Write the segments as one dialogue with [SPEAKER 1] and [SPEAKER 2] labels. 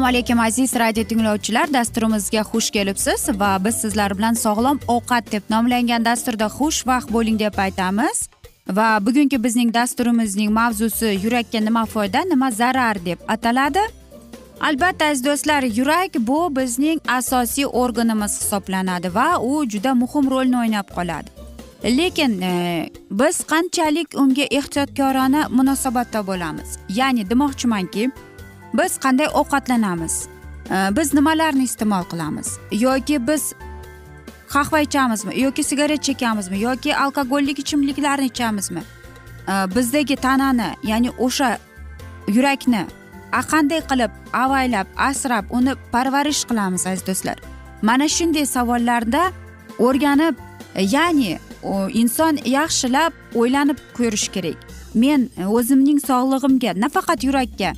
[SPEAKER 1] assalomu alaykum aziz radio tinglovchilar. Dasturimizga xush kelibsiz va biz sizlar bilan sog'lom ovqat deb nomlangan dasturda xushvaqt bo'ling deb aytamiz. Va bugungi bizning dasturimizning mavzusi yurakka nima foyda nima zarar deb ataladi. Albatta aziz do'stlar yurak bu bizning asosiy organimiz hisoblanadi va u juda muhim rolni o'ynab qoladi. Lekin e, biz qanchalik unga ehtiyotkorona munosabatda bo'lamiz? Ya'ni demoqchimanki biz qanday ovqatlanamiz? E, biz nimalarni iste'mol qilamiz? Yoki biz qahva ichamizmi? Yoki sigaret chekamizmi? Yoki alkogollik ichimliklarni ichamizmi? E, bizdagi tanani ya'ni o'sha yurakni qanday qilib avaylab asrab uni parvarish qilamiz aziz do'stlar mana shunday savollarda o'rganib ya'ni inson yaxshilab o'ylanib ko'rish kerak men o'zimning sog'lig'imga nafaqat yurakka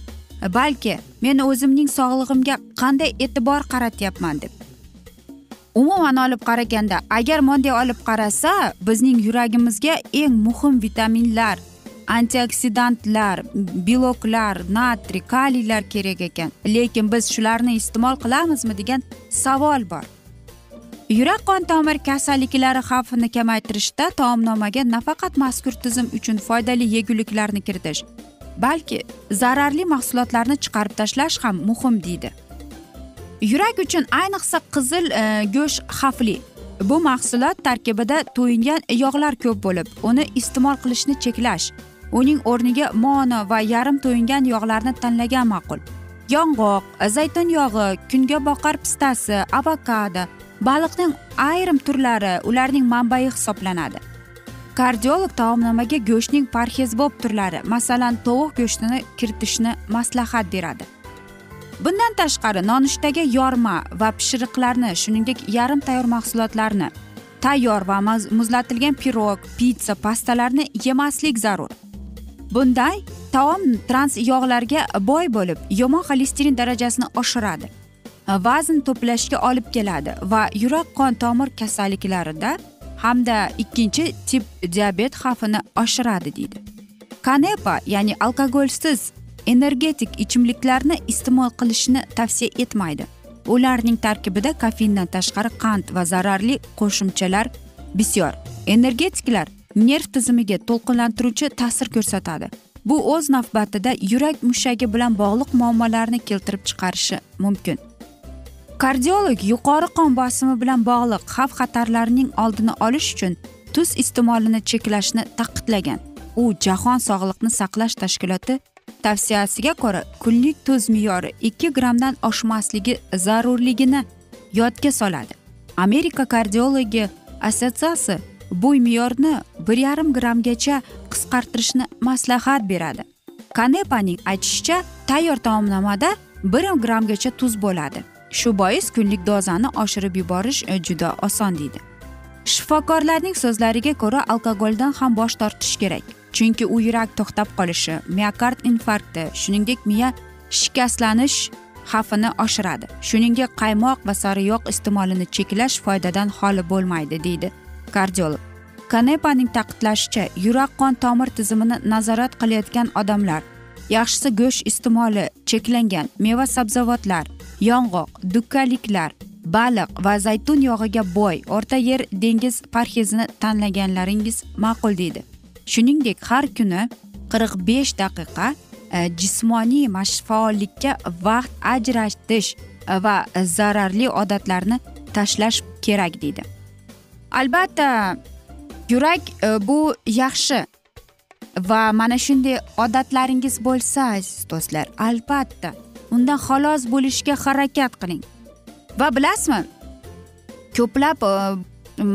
[SPEAKER 1] balki men o'zimning sog'lig'imga qanday e'tibor qaratyapman deb umuman olib qaraganda agar bunday olib qarasa bizning yuragimizga eng muhim vitaminlar antioksidantlar beloklar natriy kaliylar kerak ekan. Lekin biz shularni iste'mol qilamizmi degan savol bor. Yurak qon tomir kasalliklari xavfini kamaytirishda taomnomaga nafaqat mazkur tizim uchun foydali yeguliklarni kiritish balki zararli mahsulotlarni chiqarib tashlash ham muhim deydi. Yurak uchun ayniqsa qizil e, go'sht xavfli. Bu mahsulot tarkibida to'yingan yog'lar ko'p bo'lib uni iste'mol qilishni cheklash uning o'rniga mono va yarim to'yingan yog'larni tanlagan ma'qul. Yong'oq zaytun yog'i kungaboqar pistasi avokado baliqning ayrim turlari ularning manbai hisoblanadi. Kardiolog taomnomaga go'shtning parhezbob turlari masalan tovuq go'shtini kiritishni maslahat beradi. Bundan tashqari nonushtaga yorma va pishiriqlarni shuningdek yarim tayyor mahsulotlarni tayyor va muzlatilgan pirog pitsa pastalarni yemaslik zarur. Bunday taom trans yog'larga boy bo'lib yomon xolesterin darajasini oshiradi. Vazn to'plashga olib keladi va yurak qon tomir kasalliklarida hamda ikkinchi tip diabet xavfini oshiradi deydi. Kanepa ya'ni alkogolsiz energetik ichimliklarni iste'mol qilishni tavsiya etmaydi. Ularning tarkibida kofeindan tashqari qand va zararli qo'shimchalar bisyor. Energetiklar nerv tizimiga to'lqinlantiruvchi ta'sir ko'rsatadi. Bu o'z navbatida yurak mushagi bilan bog'liq muammolarni keltirib chiqarishi mumkin. Kardiolog yuqori qon bosimi bilan bog'liq xavf xatarlarning oldini olish uchun tuz iste'molini cheklashni taqiqlagan. U jahon sog'liqni saqlash tashkiloti tavsiyasiga ko'ra kunlik tuz me'yori ikki grammdan oshmasligi zarurligini yodga soladi. Amerika kardiologi assotsiatsiyasi bu me'yorni bir yarim grammgacha qisqartirishni maslahat beradi kanepaning aytishicha tayyor taomnomada bir grammgacha tuz bo'ladi shu bois kunlik dozani oshirib yuborish juda oson deydi shifokorlarning so'zlariga ko'ra alkogoldan ham bosh tortish kerak chunki u yurak to'xtab qolishi miokard infarkti shuningdek miya shikastlanish xavfini oshiradi shuningdek qaymoq va sariyog' iste'molini cheklash foydadan xoli bo'lmaydi deydi kardiolog. Kanepaning ta'kidlashicha yurak qon tomir tizimini nazorat qilayotgan odamlar yaxshisi go'sht iste'moli cheklangan meva sabzavotlar yong'oq dukkaliklar baliq va zaytun yog'iga boy o'rta yer dengiz parhezini tanlaganlaringiz ma'qul deydi. Shuningdek har kuni qirq besh daqiqa e, jismoniy faollikka vaqt ajratish e, va zararli odatlarni tashlash kerak deydi. Albatta yurak e, bu yaxshi. Va mana shunday odatlaringiz bo'lsa aziz do'stlar albatta undan xalos bo'lishga harakat qiling. Va bilasizmi ko'plab e,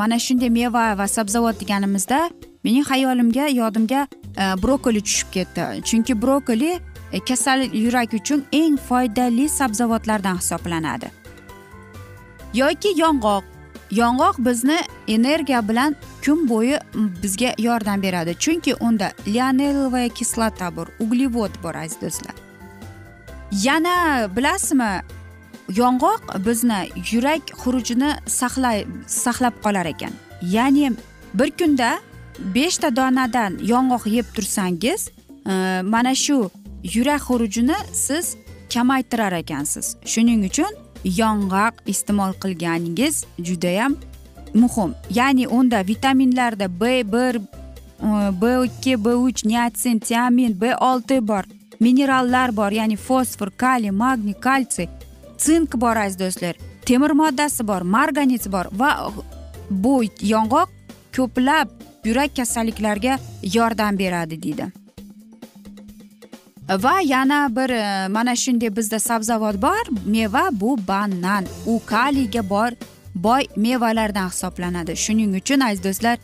[SPEAKER 1] mana shunday meva va sabzavot deganimizda mening xayolimga yodimga e, brokoli tushib ketdi. Chunki brokoli kasal yurak uchun eng foydali sabzavotlardan hisoblanadi. Yoki yong'oq. Yong'oq bizni energiya bilan kun bo'yi bizga yordam beradi. Chunki unda lionelovaya kislota bor uglevod bor aziz do'stlar. Yana bilasizmi yong'oq bizni yurak xurujini saqlay saqlab qolar ekan. Ya'ni bir kunda beshta donadan yong'oq yeb tursangiz e, mana shu yurak xurujini siz kamaytirar ekansiz. Shuning uchun yong'oq iste'mol qilganingiz judayam muhim. Ya'ni unda vitaminlarda b bir e, b ikki b uch niatsin tiamin b olti bor. Minerallar bor ya'ni fosfor kaliy magniy kalsiy sink bor aziz do'stlar. Temir moddasi bor marganiz bor va bu yong'oq ko'plab yurak kasalliklariga yordam beradi deydi. Va yana bir e, mana shunday bizda sabzavot bor. Meva bu banan. U kaliyga bor boy mevalardan hisoblanadi. Shuning uchun aziz do'stlar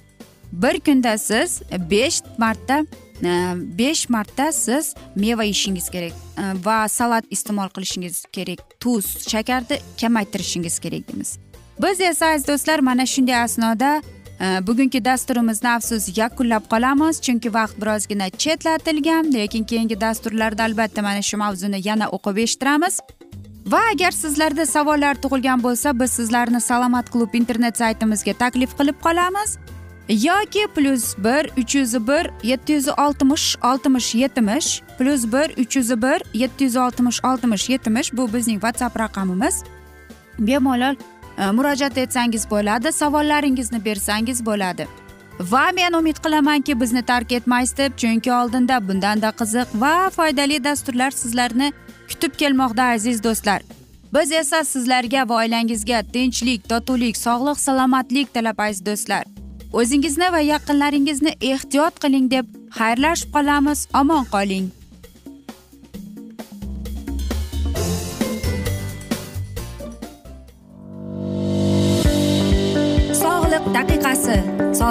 [SPEAKER 1] bir kunda siz besh marta e, besh marta siz meva yeyishingiz kerak. E, va salat iste'mol qilishingiz kerak. Tuz shakarni kamaytirishingiz kerak deymiz. Biz esa aziz do'stlar mana shunday asnoda Э, bugungi dasturimizni afsus yakunlab qolamiz chunki vaqt birozgina chetlatilgan lekin keyingi dasturlarda albatta mana shu mavzuni yana o'qib eshittiramiz. Va agar sizlarda savollar tug'ilgan bo'lsa biz sizlarni salomat klub internet saytimizga taklif qilib qolamiz. Yoki plyus bir uch yuz bir yetti yuz oltmish oltmish yetmish plyus bir uch yuz bir yetti yuz oltmish oltmish yetmish bu bizning whatsapp raqamimiz. Bemalol Э, murojaat etsangiz bo'ladi savollaringizni bersangiz bo'ladi. Va men umid qilamanki bizni tark etmaysiz deb chunki oldinda bundanda qiziq va foydali dasturlar sizlarni kutib kelmoqda aziz do'stlar. Biz esa sizlarga va oilangizga tinchlik totuvlik sog'lik salomatlik tilab aziz do'stlar. O'zingizni va yaqinlaringizni ehtiyot qiling deb xayrlashib qolamiz omon qoling.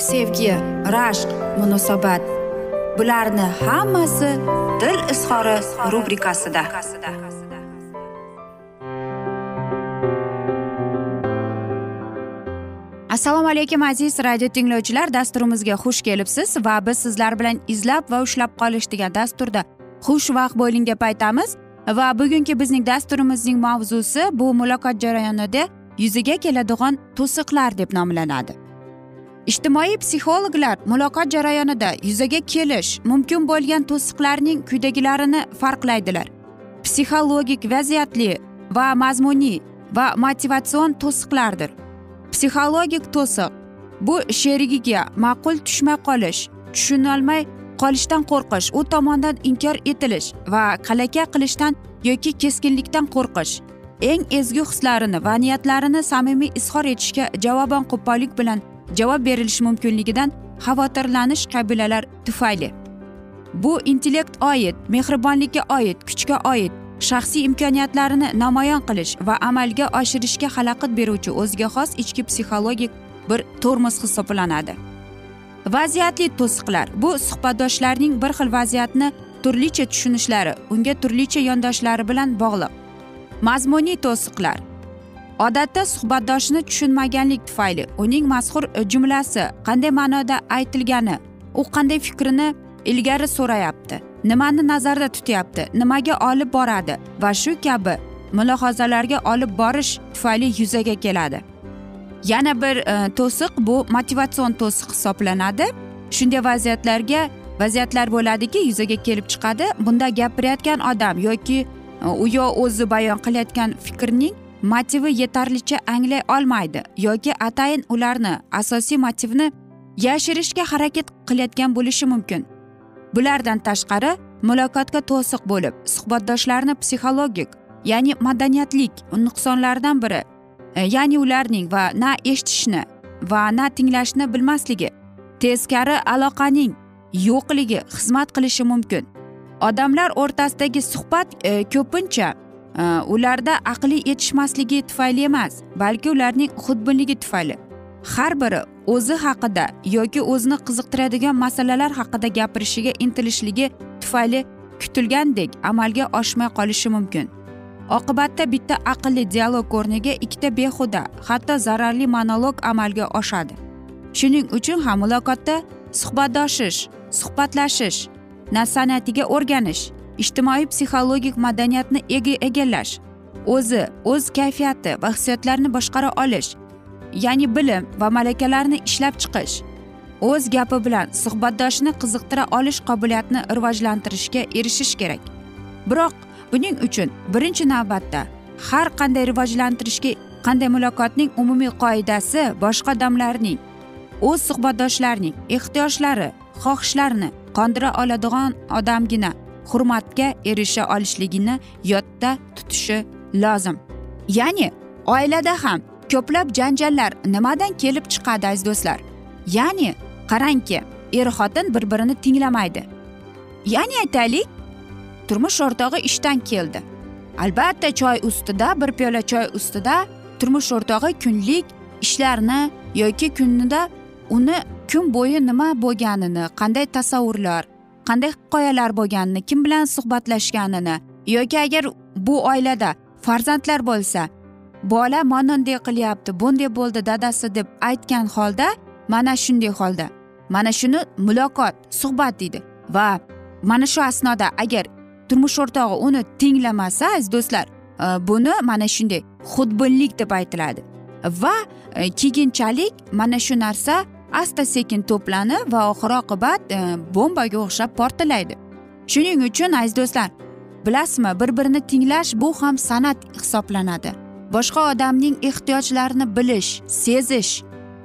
[SPEAKER 1] sevgi rashq munosabat. Bularni hammasi dil izhori rubrikasida. Assalomu alaykum aziz radio tinglovchilar. Dasturimizga xush kelibsiz va biz sizlar bilan izlab va ushlab qolish degan dasturda xushvaqt bo'ling deb aytamiz. Va bugungi bizning dasturimizning mavzusi bu muloqot jarayonida yuzaga keladigan to'siqlar deb nomlanadi. Ijtimoiy psixologlar muloqot jarayonida yuzaga kelish mumkin bo'lgan to'siqlarning quyidagilarini farqlaydilar. Psixologik vaziyatli va mazmuniy va motivatsion to'siqlardir. Psixologik to'siq bu sherigiga ma'qul tushmay qolish tushunolmay qolishdan qo'rqish u tomonidan inkor etilish va qalaka qilishdan yoki keskinlikdan qo'rqish eng ezgu hislarini va niyatlarini samimiy izhor etishga javoban qo'pollik bilan javob berilishi mumkinligidan xavotirlanish qabilalar tufayli. Bu intellekt oid mehribonlikka oid kuchga oid shaxsiy imkoniyatlarini namoyon qilish va amalga oshirishga xalaqit beruvchi o'ziga xos ichki psixologik bir tormoz hisoblanadi. Vaziyatli to'siqlar. Bu suhbatdoshlarning bir xil vaziyatni turlicha tushunishlari unga turlicha yondoshlari bilan bog'liq. Mazmuniy to'siqlar. Odatda suhbatdoshni tushunmaganlik tufayli uning mazkur jumlasi qanday ma'noda aytilgani u qanday fikrini ilgari so'rayapti nimani nazarda tutyapti nimaga olib boradi va shu kabi mulohazalarga olib borish tufayli yuzaga keladi. Yana bir e, to'siq bu motivatsion to'siq hisoblanadi. Shunday vaziyatlarga vaziyatlar bo'ladiki yuzaga kelib chiqadi. Bunda gapirayotgan odam yoki e, u yo o'zi bayon qilayotgan fikrning motivi yetarlicha anglay olmaydi yoki atayin ularni asosiy motivni yashirishga harakat qilayotgan bo'lishi mumkin. Bulardan tashqari muloqotga to'siq bo'lib suhbatdoshlarni psixologik ya'ni madaniyatlik nuqsonlaridan biri e, ya'ni ularning va na eshitishni va na tinglashni bilmasligi teskari aloqaning yo'qligi xizmat qilishi mumkin. Odamlar o'rtasidagi suhbat e, ko'pincha Э, ularda aqliy yetishmasligi tufayli emas balki ularning xudbinligi tufayli. Har biri o'zi haqida yoki o'zini qiziqtiradigan masalalar haqida gapirishiga intilishligi tufayli kutilgandek amalga oshmay qolishi mumkin. Oqibatda bitta aqlli dialog o'rniga ikkita behuda hatto zararli monolog amalga oshadi. Shuning uchun ham muloqotda suhbatdoshish suhbatlashish san'atiga o'rganish ijtimoiy psixologik madaniyatni egallash o'zi o'z kayfiyati va hissiyotlarini boshqara olish ya'ni bilim va malakalarni ishlab chiqish o'z gapi bilan suhbatdoshini qiziqtira olish qobiliyatini rivojlantirishga erishish kerak. Biroq buning uchun birinchi navbatda har qanday rivojlantirishga qanday muloqotning umumiy qoidasi boshqa odamlarning o'z suhbatdoshlarining ehtiyojlari xohishlarini qondira oladigan odamgina hurmatga erisha olishligini yodda tutishi lozim. Ya'ni oilada ham ko'plab janjallar nimadan kelib chiqadi aziz do'stlar? Ya'ni qarangki er xotin bir birini tinglamaydi. Ya'ni aytaylik turmush o'rtog'i ishdan keldi. Albatta choy ustida bir piyola choy ustida turmush o'rtog'i kunlik ishlarini yoki kunida uni kun bo'yi nima bo'lganini qanday tasavvurlar qanday hikoyalar bo'lganini kim bilan suhbatlashganini yoki agar bu oilada farzandlar bo'lsa bola manunday qilyapti bunday bo'ldi dadasi deb aytgan holda mana shunday holda mana shuni muloqot suhbat deydi. Va mana shu asnoda agar turmush o'rtog'i uni tinglamasa aziz do'stlar e, buni mana shunday xudbinlik deb aytiladi. Va e, keyinchalik mana shu narsa asta sekin to'planib va oxir oqibat e, bombaga o'xshab portlaydi shuning uchun aziz do'stlar bilasizmi bir birini tinglash bu ham san'at hisoblanadi. Boshqa odamning ehtiyojlarini bilish sezish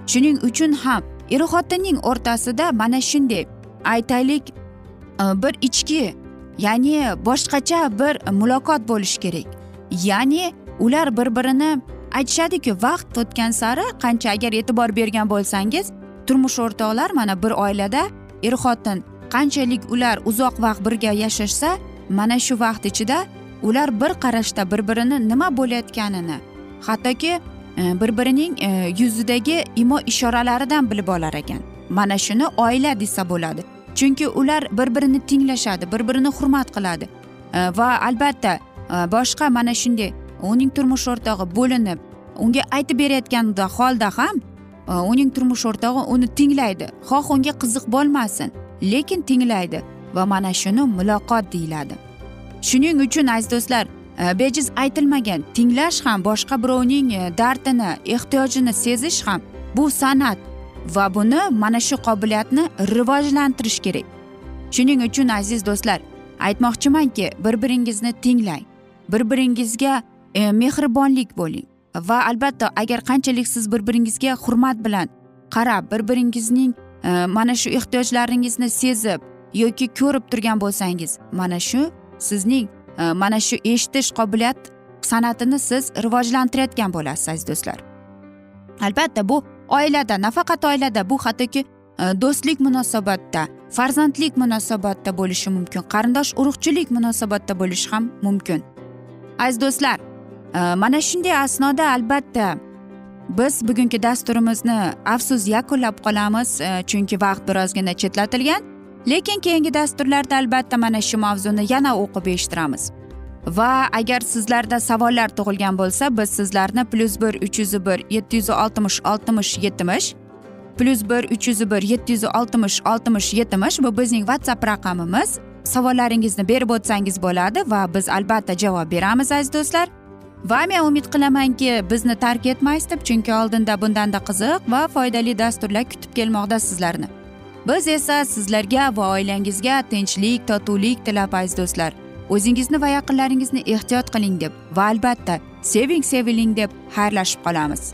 [SPEAKER 1] shuning uchun ham er xotinning o'rtasida mana shunday aytaylik e, bir ichki ya'ni boshqacha bir muloqot bo'lishi kerak. Ya'ni ular bir birini aytishadiku vaqt o'tgan sari qancha agar e'tibor bergan bo'lsangiz turmush o'rtoqlar mana bir oilada er xotin qanchalik ular uzoq vaqt birga yashashsa mana shu vaqt ichida ular bir qarashda bir birini nima bo'layotganini hattoki e, bir birining e, yuzidagi imo ishoralaridan bilib olar ekan. Mana shuni oila desa bo'ladi. Chunki ular bir birini tinglashadi bir birini hurmat qiladi. E, va albatta boshqa mana shunday uning turmush o'rtog'i bo'linib unga aytib berayotganda holda ham Э, uning turmush o'rtog'i uni tinglaydi. Xoh unga qiziq bo'lmasin lekin tinglaydi va mana shuni muloqot deyiladi. Shuning uchun aziz do'stlar e, bejiz aytilmagan tinglash ham boshqa birovning e, dardini ehtiyojini sezish ham bu san'at va buni mana shu qobiliyatni rivojlantirish kerak. Shuning uchun aziz do'stlar aytmoqchimanki bir biringizni tinglang. Bir biringizga e, mehribonlik bo'ling. Va albatta agar qanchalik siz bir biringizga hurmat bilan qarab bir biringizning e, mana shu ehtiyojlaringizni sezib yoki ko'rib turgan bo'lsangiz mana shu sizning e, mana shu eshitish qobiliyat san'atini siz rivojlantirayotgan bo'lasiz aziz do'stlar. Albatta bu oilada nafaqat oilada bu hattoki e, do'stlik munosabatda farzandlik munosabatda bo'lishi mumkin qarindosh urug'chilik munosabatda bo'lishi ham mumkin. Aziz do'stlar Э, mana shunday asnoda albatta. Biz bugungi dasturimizni afsus yakunlab qolamiz e, chunki vaqt birozgina chetlatilgan. Lekin keyingi dasturlarda albatta mana shu mavzuni yana o'qib eshittiramiz. Va agar sizlarda savollar tug'ilgan bo'lsa biz sizlarni plyus bir uch yuz bir yetti yuz oltmish oltmish yetmish plyus bir uch yuz bir yetti yuz oltmish oltmish yetmish bu bizning whatsapp raqamimiz. Savollaringizni berib o'tsangiz bo'ladi va biz albatta javob beramiz aziz do'stlar. Va men umid qilamanki bizni tark etmaysiz deb chunki oldinda bundanda qiziq va foydali dasturlar kutib kelmoqda sizlarni. Biz esa sizlarga va oilangizga tinchlik totuvlik tilab aziz do'stlar. O'zingizni va yaqinlaringizni ehtiyot qiling deb va albatta seving seviling deb xayrlashib qolamiz.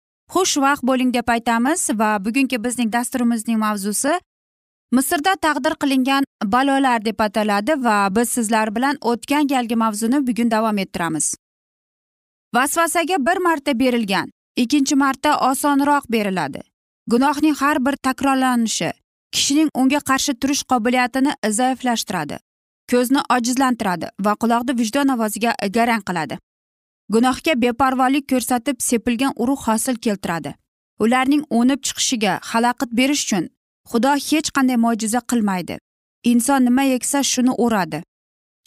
[SPEAKER 1] xushvaqt bo'ling deb aytamiz va bugungi bizning dasturimizning mavzusi misrda taqdir qilingan balolar deb ataladi va biz sizlar bilan o'tgan galgi mavzuni bugun davom ettiramiz. Vasvasaga bir marta berilgan ikkinchi marta osonroq beriladi. Gunohning har bir takrorlanishi kishining unga qarshi turish qobiliyatini zaiflashtiradi ko'zni ojizlantiradi va quloqni vijdon ovoziga garang qiladi. Gunohga beparvolik ko'rsatib sepilgan urug' hosil keltiradi. Ularning o'nib chiqishiga xalaqit berish uchun xudo hech qanday mo'jiza qilmaydi. Inson nima eksa shuni o'radi.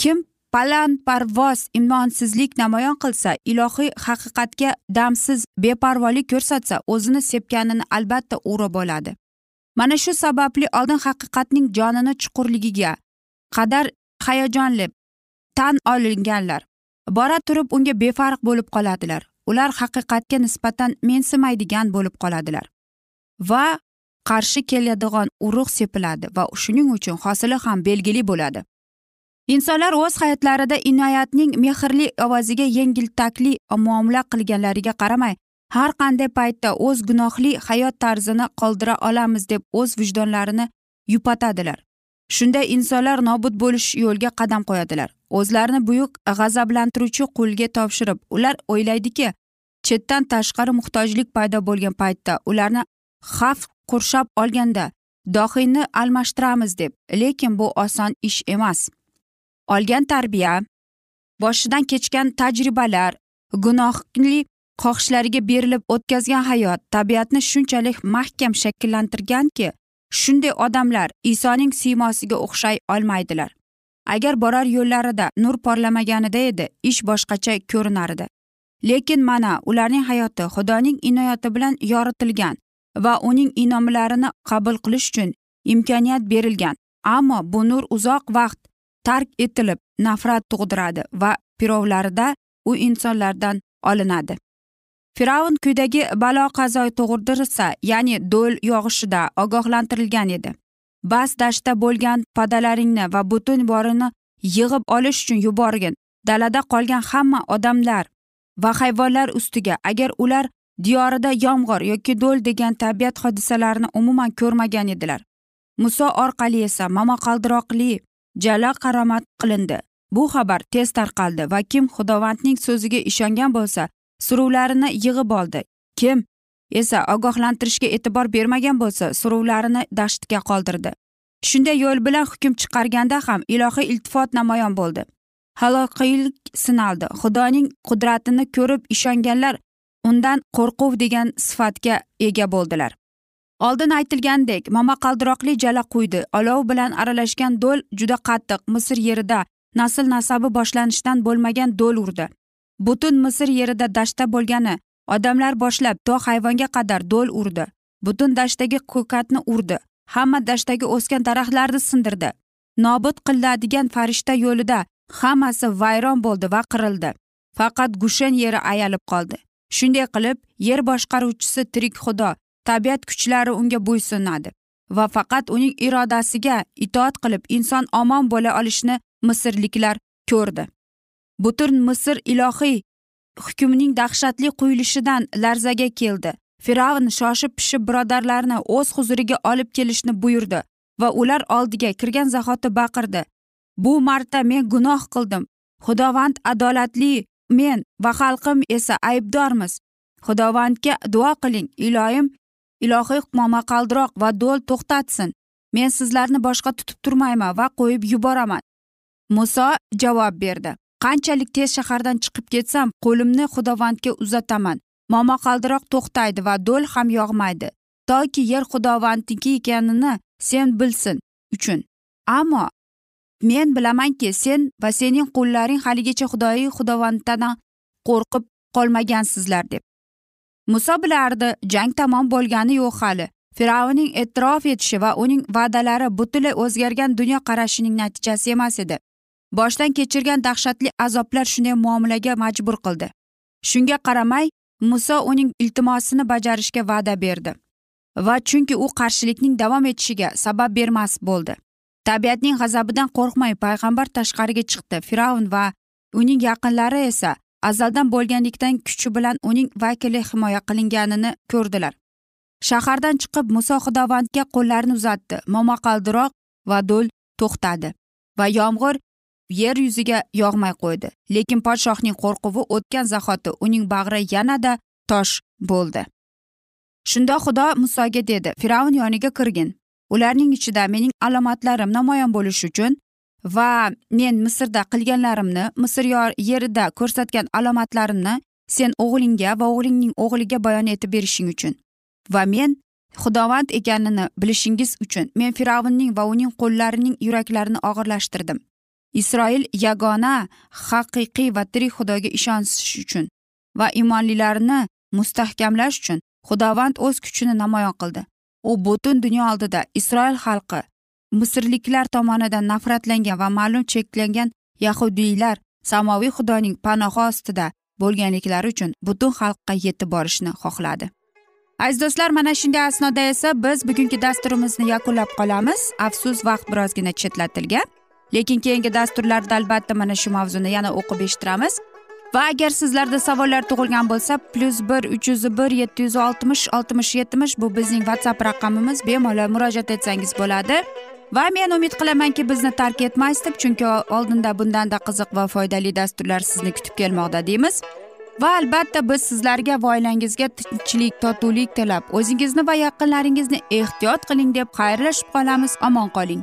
[SPEAKER 1] Kim balandparvoz imonsizlik namoyon qilsa ilohiy haqiqatga damsiz beparvolik ko'rsatsa o'zini sepganini albatta o'rab oladi. Mana shu sababli oldin haqiqatning jonini chuqurligiga qadar hayajonli tan olinganlar. Bora turib unga befarq bo'lib qoladilar. Ular haqiqatga nisbatan mensimaydigan bo'lib qoladilar. Va qarshi keladigan urug' sepiladi va shuning uchun hosili ham belgili bo'ladi. Insonlar o'z hayotlarida inoyatning mehrli ovoziga yengiltakli muomala qilganlariga qaramay har qanday paytda o'z gunohli hayot tarzini qoldira olamiz deb o'z vijdonlarini yupatadilar. Shunday insonlar nobud bo'lish yo'lga qadam qo'yadilar. O'zlarini buyuk g'azablantiruvchi qulga topshirib ular o'ylaydiki chetdan tashqari muhtojlik paydo bo'lgan paytda ularni xavf qurshab olganda dohiyni almashtiramiz deb. Lekin bu oson ish emas. Olgan tarbiya boshidan kechgan tajribalar gunohli xohishlariga berilib o'tkazgan hayot tabiatni shunchalik mahkam shakllantirganki shunday odamlar isoning siymosiga o'xshay olmaydilar. Agar borar yo'llarida nur porlamaganida edi ish boshqacha ko'rinardi. Lekin mana ularning hayoti xudoning inoyati bilan yoritilgan va uning inomlarini qabul qilish uchun imkoniyat berilgan. Ammo bu nur uzoq vaqt tark etilib nafrat tug'diradi va pirovlarida u insonlardan olinadi. Fir'avn kuydagi balo qazo tug'dirsa ya'ni do'l yog'ishida ogohlantirilgan edi. Bas dashtda bo'lgan podalaringni va butun borini yig'ib olish uchun yuborgin. Dalada qolgan hamma odamlar va hayvonlar ustiga agar ular diyorida yomg'ir yoki do'l degan tabiat hodisalarini umuman ko'rmagan edilar. Muso orqali esa momaqaldiroqli jala qaromat qilindi. Bu xabar tez tarqaldi va kim xudovandning so'ziga ishongan bo'lsa suruvlarini yig'ib oldi. Kim esa ogohlantirishga e'tibor bermagan bo'lsa suruvlarini dashtga qoldirdi. Shunday yo'l bilan hukm chiqarganda ham ilohiy iltifot namoyon bo'ldi. Halokiylik sinaldi. Xudoning qudratini ko'rib ishonganlar undan qo'rquv degan sifatga ega bo'ldilar. Oldin aytilgandek momaqaldiroqli jala quydi. Olov bilan aralashgan do'l juda qattiq. Misr yerida nasl nasabi boshlanishdan bo'lmagan do'l urdi. Butun misr yerida dashtda bo'lgani odamlar boshlab to hayvonga qadar do'l urdi. Butun dashtdagi ko'katni urdi. Hamma dashtdagi o'sgan daraxtlarni sindirdi. Nobud qilinadigan farishta yo'lida hammasi vayron bo'ldi va qirildi. Faqat gushen yeri ayalib qoldi. Shunday qilib yer boshqaruvchisi tirik xudo tabiat kuchlari unga bo'ysunadi va faqat uning irodasiga itoat qilib inson omon bo'la olishini misrliklar ko'rdi. Butun misr ilohiy hukmning dahshatli quyilishidan larzaga keldi. Fir'avn shoshib pishib birodarlarini o'z huzuriga olib kelishni buyurdi va ular oldiga kirgan zahoti baqirdi. Bu marta men gunoh qildim. Xudovand adolatli men va xalqim esa aybdormiz. Xudovandga duo qiling iloyim ilohiy momaqaldiroq va do'l to'xtatsin. Men sizlarni boshqa tutib turmayman va qo'yib yuboraman. Muso javob berdi. Qanchalik tez shahardan chiqib ketsam qo'limni xudovandga uzataman. Momaqaldiroq to'xtaydi va do'l ham yog'maydi. Toki yer xudovandniki ekanini sen bilsin uchun. Ammo men bilamanki sen va sening qullaring haligacha xudoyiy xudovanddan qo'rqib qolmagansizlar deb. Muso bilardi jang tamom bo'lgani yo'q hali. Fir'avnning e'tirof etishi va uning va'dalari butunlay o'zgargan dunyoqarashining natijasi emas edi. Boshdan kechirgan dahshatli azoblar shunday muomalaga majbur qildi. Shunga qaramay muso uning iltimosini bajarishga va'da berdi va chunki u qarshilikning davom etishiga sabab bermas bo'ldi. Tabiatning g'azabidan qo'rqmay payg'ambar tashqariga chiqdi. Fir'avn va uning yaqinlari esa azaldan bo'lganlikdan kuchi bilan uning vakili himoya qilinganini ko'rdilar. Shahardan chiqib muso xudovandga qo'llarini uzatdi momaqaldiroq va do'l to'xtadi va yomg'ir yer yuziga yog'may qo'ydi. Lekin podshohning qo'rquvi o'tgan zahoti uning bag'ri yanada tosh bo'ldi. Shunda xudo musoga dedi fir'avn yoniga kirgin. Ularning ichida mening alomatlarim namoyon bo'lishi uchun va men misrda qilganlarimni misr yerida ko'rsatgan alomatlarimni sen o'g'lingga va o'g'lingning o'g'liga bayon etib berishing uchun va men xudovand ekanini bilishingiz uchun men fir'avnning va uning qo'llarining yuraklarini og'irlashtirdim. Isroil yagona haqiqiy va tirik xudoga ishonish uchun va imonlilarni mustahkamlash uchun xudovand o'z kuchini namoyon qildi. U butun dunyo oldida isroil xalqi misrliklar tomonidan nafratlangan va ma'lum cheklangan yahudiylar samoviy xudoning panohi ostida bo'lganliklari uchun butun xalqqa yetib borishni xohladi. Aziz do'stlar mana shunday asnoda esa biz bugungi dasturimizni yakunlab qolamiz. Afsus vaqt birozgina chetlatilgan. Lekin keyingi dasturlarda albatta mana shu mavzuni yana o'qib eshittiramiz. Va agar sizlarda savollar tug'ilgan bo'lsa plyus bir uch yuz bir yetti yuz oltmish oltmish yetmish bu bizning whatsapp raqamimiz. Bemalol murojaat etsangiz bo'ladi. Va men umid qilamanki bizni tark etmaysiz deb chunki oldinda bundanda qiziq va foydali dasturlar sizni kutib kelmoqda deymiz. Va albatta biz sizlarga va oilangizga tinchlik totuvlik tilab o'zingizni va yaqinlaringizni ehtiyot qiling deb xayrlashib qolamiz. Omon qoling.